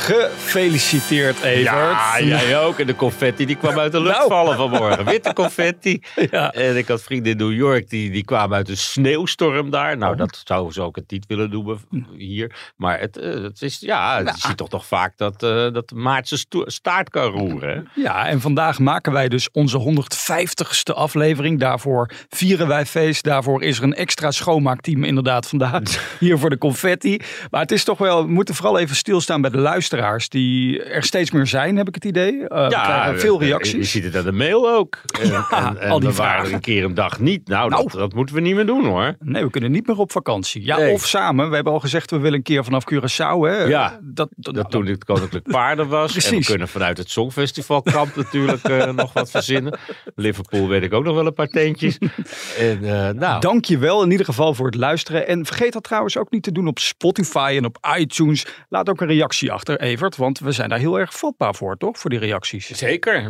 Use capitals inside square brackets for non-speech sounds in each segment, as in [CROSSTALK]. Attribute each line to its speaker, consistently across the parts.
Speaker 1: Gefeliciteerd, Evert.
Speaker 2: Ja, jij ook. En de confetti die kwam uit de lucht
Speaker 1: Nou.
Speaker 2: vallen vanmorgen. Witte confetti. [LAUGHS]
Speaker 1: Ja.
Speaker 2: En ik had vrienden in New York, die, die kwamen uit een sneeuwstorm daar. Nou,
Speaker 1: Oh.
Speaker 2: dat zou ze ook het niet willen noemen hier. Maar het, eh, het is, ja, je ziet toch toch vaak dat, eh dat Maart zijn staart kan roeren. hè?
Speaker 1: Ja, en vandaag maken wij dus onze 150ste aflevering. Daarvoor vieren wij feest. Daarvoor is er een extra schoonmaakteam inderdaad vandaag [LAUGHS] hier voor de confetti. Maar het is toch wel, we moeten vooral even stilstaan bij de luisteraars die er steeds meer zijn, heb ik het idee. Eh, we krijgen veel
Speaker 2: eh, Je
Speaker 1: reacties.
Speaker 2: ziet het aan de mail ook. [LAUGHS] En, en, en
Speaker 1: al die vragen.
Speaker 2: een keer een dag niet. Nou,
Speaker 1: Nou.
Speaker 2: Dat, dat moeten we niet meer doen hoor.
Speaker 1: Nee, we kunnen niet meer op vakantie. Ja,
Speaker 2: Nee.
Speaker 1: of samen. We hebben al gezegd, we willen een keer vanaf Curaçao. Hè?
Speaker 2: Ja,
Speaker 1: dat, dat,
Speaker 2: Dat toen het Koninklijk [LAUGHS] Paarden was. En we
Speaker 1: Precies.
Speaker 2: kunnen vanuit het Songfestivalkamp natuurlijk eh, [LAUGHS] nog wat verzinnen. Liverpool weet ik ook nog wel een paar teentjes. En, eh, nou,
Speaker 1: Dank je wel in ieder geval voor het luisteren. En vergeet dat trouwens ook niet te doen op Spotify en op iTunes. Laat ook een reactie achter, Evert. Want we zijn daar heel erg vatbaar voor, toch? Voor die reacties.
Speaker 2: zeker.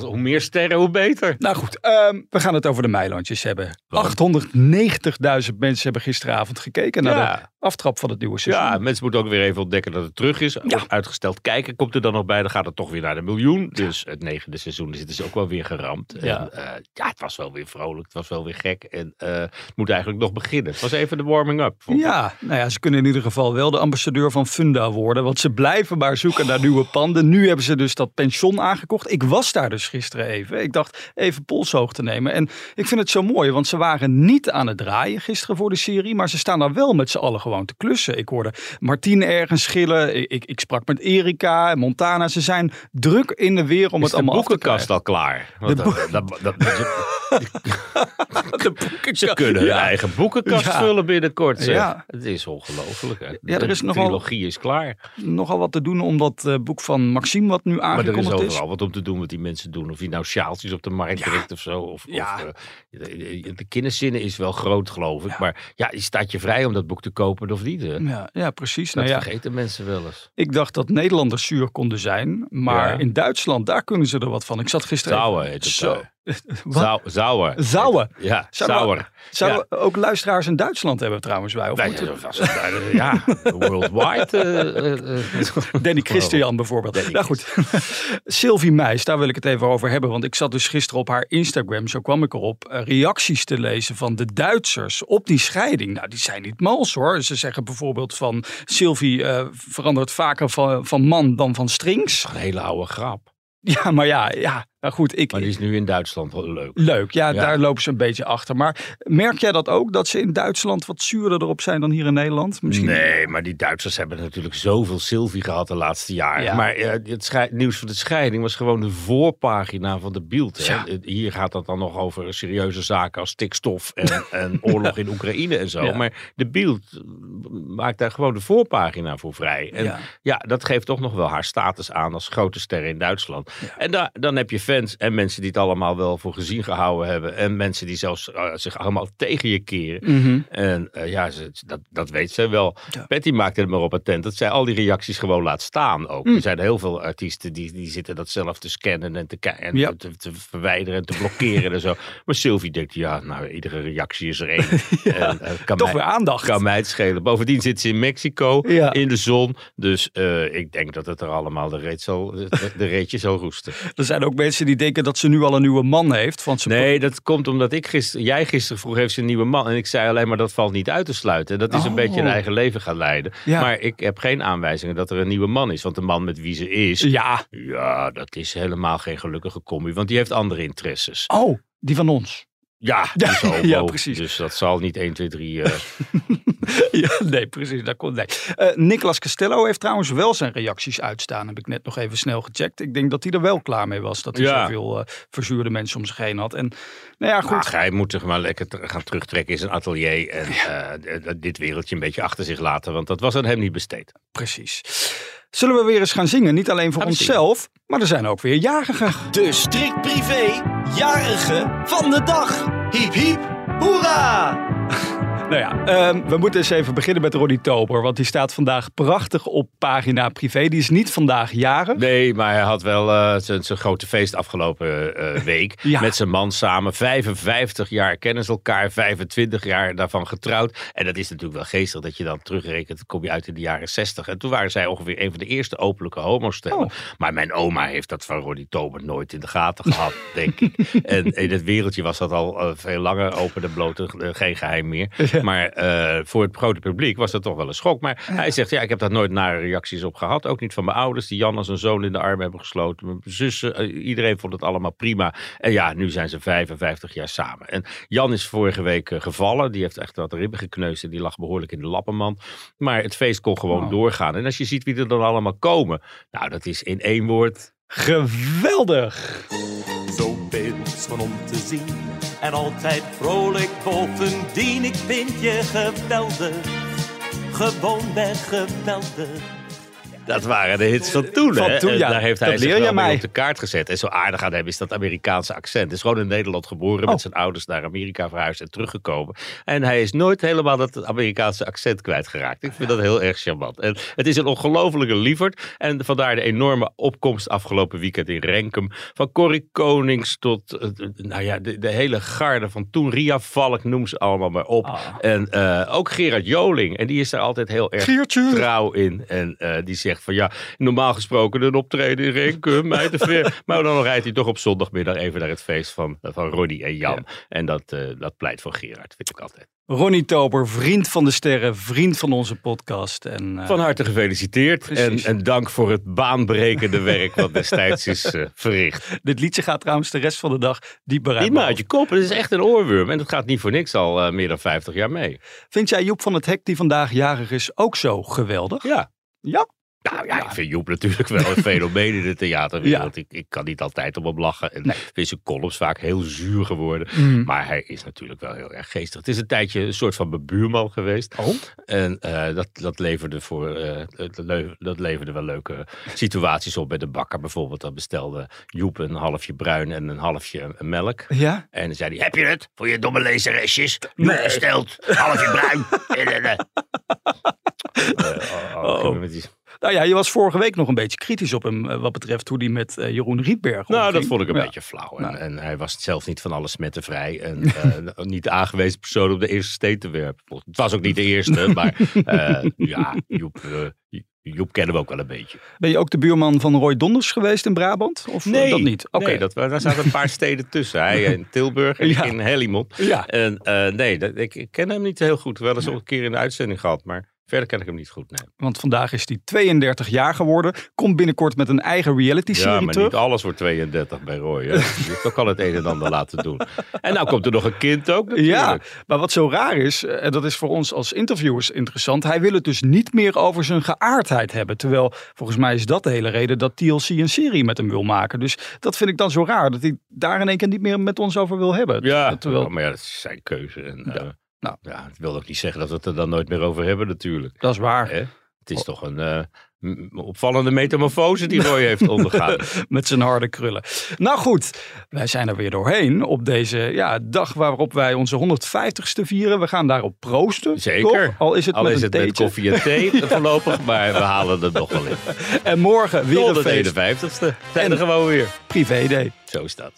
Speaker 2: Hoe, meer sterren, hoe beter.
Speaker 1: Nou goed, ehm, we gaan het over de Meilandjes hebben. 890.000 mensen hebben gisteravond gekeken naar de aftrap van het nieuwe seizoen.
Speaker 2: Ja, mensen moeten ook weer even ontdekken dat het terug is.
Speaker 1: Ja.
Speaker 2: Uitgesteld kijken komt er dan nog bij. Dan gaat het toch weer naar de miljoen. Dus het negende seizoen is het dus ook wel weer geramd.
Speaker 1: Ja.
Speaker 2: En, eh, ja, het was wel weer vrolijk. Het was wel weer gek. En eh, het moet eigenlijk nog beginnen. Het was even de warming-up.
Speaker 1: Ja, nou ja, ze kunnen in ieder geval wel de ambassadeur van Funda worden. Want ze blijven maar zoeken naar nieuwe panden. Nu hebben ze dus dat pension aangekocht. Ik was daar dus gisteren even. Ik dacht even polshoog te nemen. En ik vind het zo mooi, want ze waren niet aan het draaien gisteren voor de serie. Maar ze staan daar wel met z'n allen gewoon te klussen. Ik hoorde Martien ergens schillen. Ik, ik, ik sprak met Erika en Montana. Ze zijn druk in de weer om
Speaker 2: Is
Speaker 1: het allemaal af te
Speaker 2: boekenkast al klaar? Want
Speaker 1: De
Speaker 2: dat- dat- dat- [LAUGHS]
Speaker 1: De boekenkast.
Speaker 2: Ze kunnen hun
Speaker 1: Ja.
Speaker 2: eigen boekenkast
Speaker 1: Ja.
Speaker 2: vullen binnenkort. Zeg.
Speaker 1: Ja.
Speaker 2: Het is ongelooflijk.
Speaker 1: Ja, er is
Speaker 2: de
Speaker 1: nogal-
Speaker 2: trilogie is klaar.
Speaker 1: Nogal wat te doen om dat eh, boek van Maxime, wat nu
Speaker 2: Maar er is
Speaker 1: aangekondigd is.
Speaker 2: overal wat om te doen wat die mensen doen. Of je nou sjaaltjes op de markt
Speaker 1: Ja.
Speaker 2: brengt of zo. Of,
Speaker 1: Ja.
Speaker 2: of, eh, de, de, kinderzinnen is wel groot, geloof ik. Maar ja, je staat je vrij om dat boek te kopen of niet. Hè?
Speaker 1: Ja, ja, precies.
Speaker 2: Dat
Speaker 1: Nou ja,
Speaker 2: vergeten mensen wel eens.
Speaker 1: Ik dacht dat Nederlanders zuur konden zijn, maar in Duitsland, daar kunnen ze er wat van. Ik zat gisteren... Even-
Speaker 2: heet het.
Speaker 1: Zo.
Speaker 2: Zau- Zauer.
Speaker 1: Zauer.
Speaker 2: Ja,
Speaker 1: Zouden
Speaker 2: Zauer.
Speaker 1: Zouden ook luisteraars in Duitsland hebben trouwens wij? Of
Speaker 2: Nee, ja, worldwide. eh.
Speaker 1: Danny Christian bijvoorbeeld.
Speaker 2: Danny
Speaker 1: nou goed, [LAUGHS] Sylvie Meijs, daar wil ik het even over hebben. Want ik zat dus gisteren op haar Instagram, zo kwam ik erop, reacties te lezen van de Duitsers op die scheiding. Nou, die zijn niet mals hoor. Ze zeggen bijvoorbeeld van Sylvie verandert vaker van, van man dan van strings.
Speaker 2: Een hele oude grap.
Speaker 1: Ja, maar ja, ja nou goed, ik,
Speaker 2: Maar die is nu in Duitsland wel leuk.
Speaker 1: Leuk, ja,
Speaker 2: Ja.
Speaker 1: daar lopen ze een beetje achter. Maar merk jij dat ook, dat ze in Duitsland wat zuurder erop zijn dan hier in Nederland? Misschien...
Speaker 2: Nee, maar die Duitsers hebben natuurlijk zoveel Sylvie gehad de laatste jaren.
Speaker 1: Ja.
Speaker 2: Maar eh, het nieuws van de scheiding was gewoon de voorpagina van de.
Speaker 1: Ja.
Speaker 2: Eh, Hier gaat het dan nog over serieuze zaken als stikstof en, [LAUGHS] en oorlog in Oekraïne en zo.
Speaker 1: Ja.
Speaker 2: Maar de Bild eh, maakt daar gewoon de voorpagina voor vrij. En
Speaker 1: Ja.
Speaker 2: ja. dat geeft toch nog wel haar status aan als grote ster in Duitsland. En da- dan heb je fans en mensen die het allemaal wel voor gezien gehouden hebben. En mensen die zelfs eh, zich allemaal tegen je keren.
Speaker 1: Mhm.
Speaker 2: En eh, ja, ze, dat, dat weet zij wel.
Speaker 1: Ja.
Speaker 2: Patty maakte er maar op attent dat zij al die reacties gewoon laat staan ook.
Speaker 1: Mm.
Speaker 2: Er zijn heel veel artiesten die, die zitten dat zelf te scannen en te, en
Speaker 1: Ja.
Speaker 2: te, te verwijderen en te blokkeren en zo. [LAUGHS] Maar Sylvie denkt, ja, nou, iedere reactie is er één. [LAUGHS] en, eh, kan
Speaker 1: Toch
Speaker 2: mij,
Speaker 1: weer aandacht.
Speaker 2: kan mij het schelen. Bovendien zit ze in Mexico,
Speaker 1: Ja.
Speaker 2: in de zon. Dus ik denk dat het er allemaal de, reet zal, de, de reetje zal roesten.
Speaker 1: Er zijn ook mensen die denken dat ze nu al een nieuwe man heeft. Want ze
Speaker 2: Nee, dat komt omdat ik gisteren, jij gisteren vroeg heeft ze een nieuwe man. En ik zei alleen maar dat valt niet uit te sluiten. Dat is een
Speaker 1: Oh.
Speaker 2: beetje een eigen leven gaan leiden.
Speaker 1: Ja.
Speaker 2: Maar ik heb geen aanwijzingen dat er een nieuwe man is. Want de man met wie ze is, ja,
Speaker 1: Ja.
Speaker 2: dat is helemaal geen gelukkige combi. Want die heeft andere interesses.
Speaker 1: Oh, die van ons.
Speaker 2: Ja, [LAUGHS]
Speaker 1: ja, precies.
Speaker 2: Dus dat zal niet 1, 2, 3... eh, [LAUGHS]
Speaker 1: ja, nee, precies. Dat komt, nee. Eh, Nicolas Castello heeft trouwens wel zijn reacties uitstaan. Heb ik net nog even snel gecheckt. Ik denk dat hij er wel klaar mee was. Dat hij
Speaker 2: Ja.
Speaker 1: zoveel eh, verzuurde mensen om zich heen had. En nou ja, goed.
Speaker 2: Ach, hij moet zich maar lekker gaan terugtrekken in zijn atelier. En eh, dit wereldje een beetje achter zich laten. Want dat was aan hem niet besteed.
Speaker 1: Precies. Zullen we weer eens gaan zingen? Niet alleen voor
Speaker 2: Gaan
Speaker 1: onszelf, maar er zijn ook weer jarigen.
Speaker 3: De strikt privé jarige van de dag. Hiep hiep, hoera!
Speaker 1: Nou ja, ehm, we moeten eens even beginnen met Ronnie Tober. Want die staat vandaag prachtig op pagina privé. Die is niet vandaag jaren.
Speaker 2: Nee, maar hij had wel uh, zijn grote feest afgelopen uh, week. [LAUGHS] ja. Met zijn man samen. 55 jaar kennen ze elkaar. 25 jaar daarvan getrouwd. En dat is natuurlijk wel geestig dat je dan terugrekent. kom je uit in de jaren 60. En toen waren zij ongeveer een van de eerste openlijke homostellen. Oh. Maar mijn oma heeft dat van Ronnie Tober nooit in de gaten gehad, [LAUGHS] denk ik. En in het wereldje was dat al uh, veel langer open en bloot. geen geheim meer. [LAUGHS] [LAUGHS] Maar uh, voor het grote publiek was dat toch wel een schok. Maar hij zegt, ja, ik heb daar nooit nare reacties op gehad. Ook niet van mijn ouders, die Jan als een zoon in de arm hebben gesloten. Mijn zussen, uh, iedereen vond het allemaal prima. En ja, nu zijn ze 55 jaar samen. En Jan is vorige week uh, gevallen. Die heeft echt wat ribben gekneusd en die lag behoorlijk in de lappenman. Maar het feest kon gewoon oh. doorgaan. En als je ziet wie er dan allemaal komen. Nou, dat is in één woord...
Speaker 1: Geweldig!
Speaker 3: Zo van om te zien en altijd vrolijk bovendien. Ik vind je geweldig, gewoon ben geweldig.
Speaker 2: Dat waren de hits van toen.
Speaker 1: Van
Speaker 2: hè?
Speaker 1: toen ja.
Speaker 2: Daar heeft hij zich wel mee op de kaart gezet. En zo aardig aan hem is dat Amerikaanse accent. Hij is gewoon in Nederland geboren,
Speaker 1: Oh.
Speaker 2: met zijn ouders naar Amerika verhuisd en teruggekomen. En hij is nooit helemaal dat Amerikaanse accent kwijtgeraakt. Ik vind dat heel erg charmant. En het is een ongelofelijke lieverd. En vandaar de enorme opkomst afgelopen weekend in Renkum. Van Corrie Konings tot eh, nou ja, de, de hele garde van toen. Ria Valk, noem ze allemaal maar op.
Speaker 1: Ah.
Speaker 2: En eh, ook Gerard Joling. En die is daar altijd heel erg
Speaker 1: Geertje.
Speaker 2: trouw in. En eh, die zegt van ja, normaal gesproken een optreden in Renkum, mij te ver. [LAUGHS] Maar dan rijdt hij toch op zondagmiddag even naar het feest van, van Ronnie en Jan. En dat, eh, dat pleit voor Gerard, vind ik altijd.
Speaker 1: Ronnie Tober, vriend van de sterren, vriend van onze podcast. En, uh,
Speaker 2: Van harte gefeliciteerd en, en dank voor het baanbrekende werk wat destijds is uh, [LAUGHS] verricht.
Speaker 1: Dit liedje gaat trouwens de rest van de dag diep bereid.
Speaker 2: Niet maar uit je kop, het is echt een oorworm en dat gaat niet voor niks al uh, meer dan 50 jaar mee.
Speaker 1: Vind jij Joep van het Hek, die vandaag jarig is, ook zo geweldig?
Speaker 2: Ja.
Speaker 1: Ja?
Speaker 2: Nou ja, ik vind Joep natuurlijk wel een fenomeen in de theaterwereld. Ja. Ik, ik kan niet altijd om hem lachen. En nee. vind zijn columns vaak heel zuur geworden. Mm. Maar hij is natuurlijk wel heel erg geestig. Het is een tijdje een soort van bebuurman geweest.
Speaker 1: Oh.
Speaker 2: En uh, dat, dat, leverde voor, uh, dat leverde wel leuke situaties op. Bij de bakker bijvoorbeeld. Dan bestelde Joep een halfje bruin en een halfje melk.
Speaker 1: Ja?
Speaker 2: En dan zei hij, heb je het voor je domme lezeresjes? Joep nee. besteld, halfje bruin. en, uh, oh, oh, oh.
Speaker 1: Nou ja, je was vorige week nog een beetje kritisch op hem wat betreft hoe hij met uh, Jeroen Rietberg
Speaker 2: Nou, dat vond ik een ja. beetje flauw. En, nou. en, hij was zelf niet van alles smettenvrij. En uh, [LAUGHS] niet de aangewezen persoon om de eerste steen te werpen. Het was ook niet de eerste, maar uh, ja, Joep, Joep kennen we ook wel een beetje.
Speaker 1: Ben je ook de buurman van Roy Donders geweest in Brabant? Of
Speaker 2: nee,
Speaker 1: dat niet?
Speaker 2: Okay. nee dat, daar zaten een paar steden tussen. Hij in Tilburg en ja. in Hellimond.
Speaker 1: Ja.
Speaker 2: En nee, dat, ik, ik, ken hem niet heel goed. Wel eens ook een keer in de uitzending gehad, maar... Verder ken ik hem niet goed, nee.
Speaker 1: Want vandaag is hij 32 jaar geworden. Komt binnenkort met een eigen reality-serie
Speaker 2: Ja, maar
Speaker 1: terug.
Speaker 2: niet alles wordt 32 bij Roy. Hè? Die heeft ook al het een en ander laten doen. En nou komt er nog een kind ook natuurlijk.
Speaker 1: Ja, maar wat zo raar is, en dat is voor ons als interviewers interessant. Hij wil het dus niet meer over zijn geaardheid hebben. Terwijl, volgens mij is dat de hele reden dat TLC een serie met hem wil maken. Dus dat vind ik dan zo raar. Dat hij daar in één keer niet meer met ons over wil hebben.
Speaker 2: Ja,
Speaker 1: Terwijl...
Speaker 2: maar ja, dat is zijn keuze. En,
Speaker 1: ja.
Speaker 2: Uh,
Speaker 1: nou.
Speaker 2: ja, het wil ook niet zeggen dat we het er dan nooit meer over hebben natuurlijk.
Speaker 1: Dat is waar.
Speaker 2: Hè? Het is oh. toch een uh, opvallende metamorfose die Roy heeft ondergaan. [LAUGHS]
Speaker 1: Met zijn harde krullen. Nou goed, wij zijn er weer doorheen op deze ja, dag waarop wij onze 150ste vieren. We gaan daarop proosten.
Speaker 2: Zeker.
Speaker 1: Toch? Al is het,
Speaker 2: Al
Speaker 1: met,
Speaker 2: is
Speaker 1: een
Speaker 2: het met koffie en thee [LAUGHS] voorlopig, maar we halen er nog wel in.
Speaker 1: En morgen weer
Speaker 2: Tot
Speaker 1: een
Speaker 2: de
Speaker 1: feest.
Speaker 2: 51ste. Zijn er gewoon weer.
Speaker 1: Privé day.
Speaker 2: Zo is dat.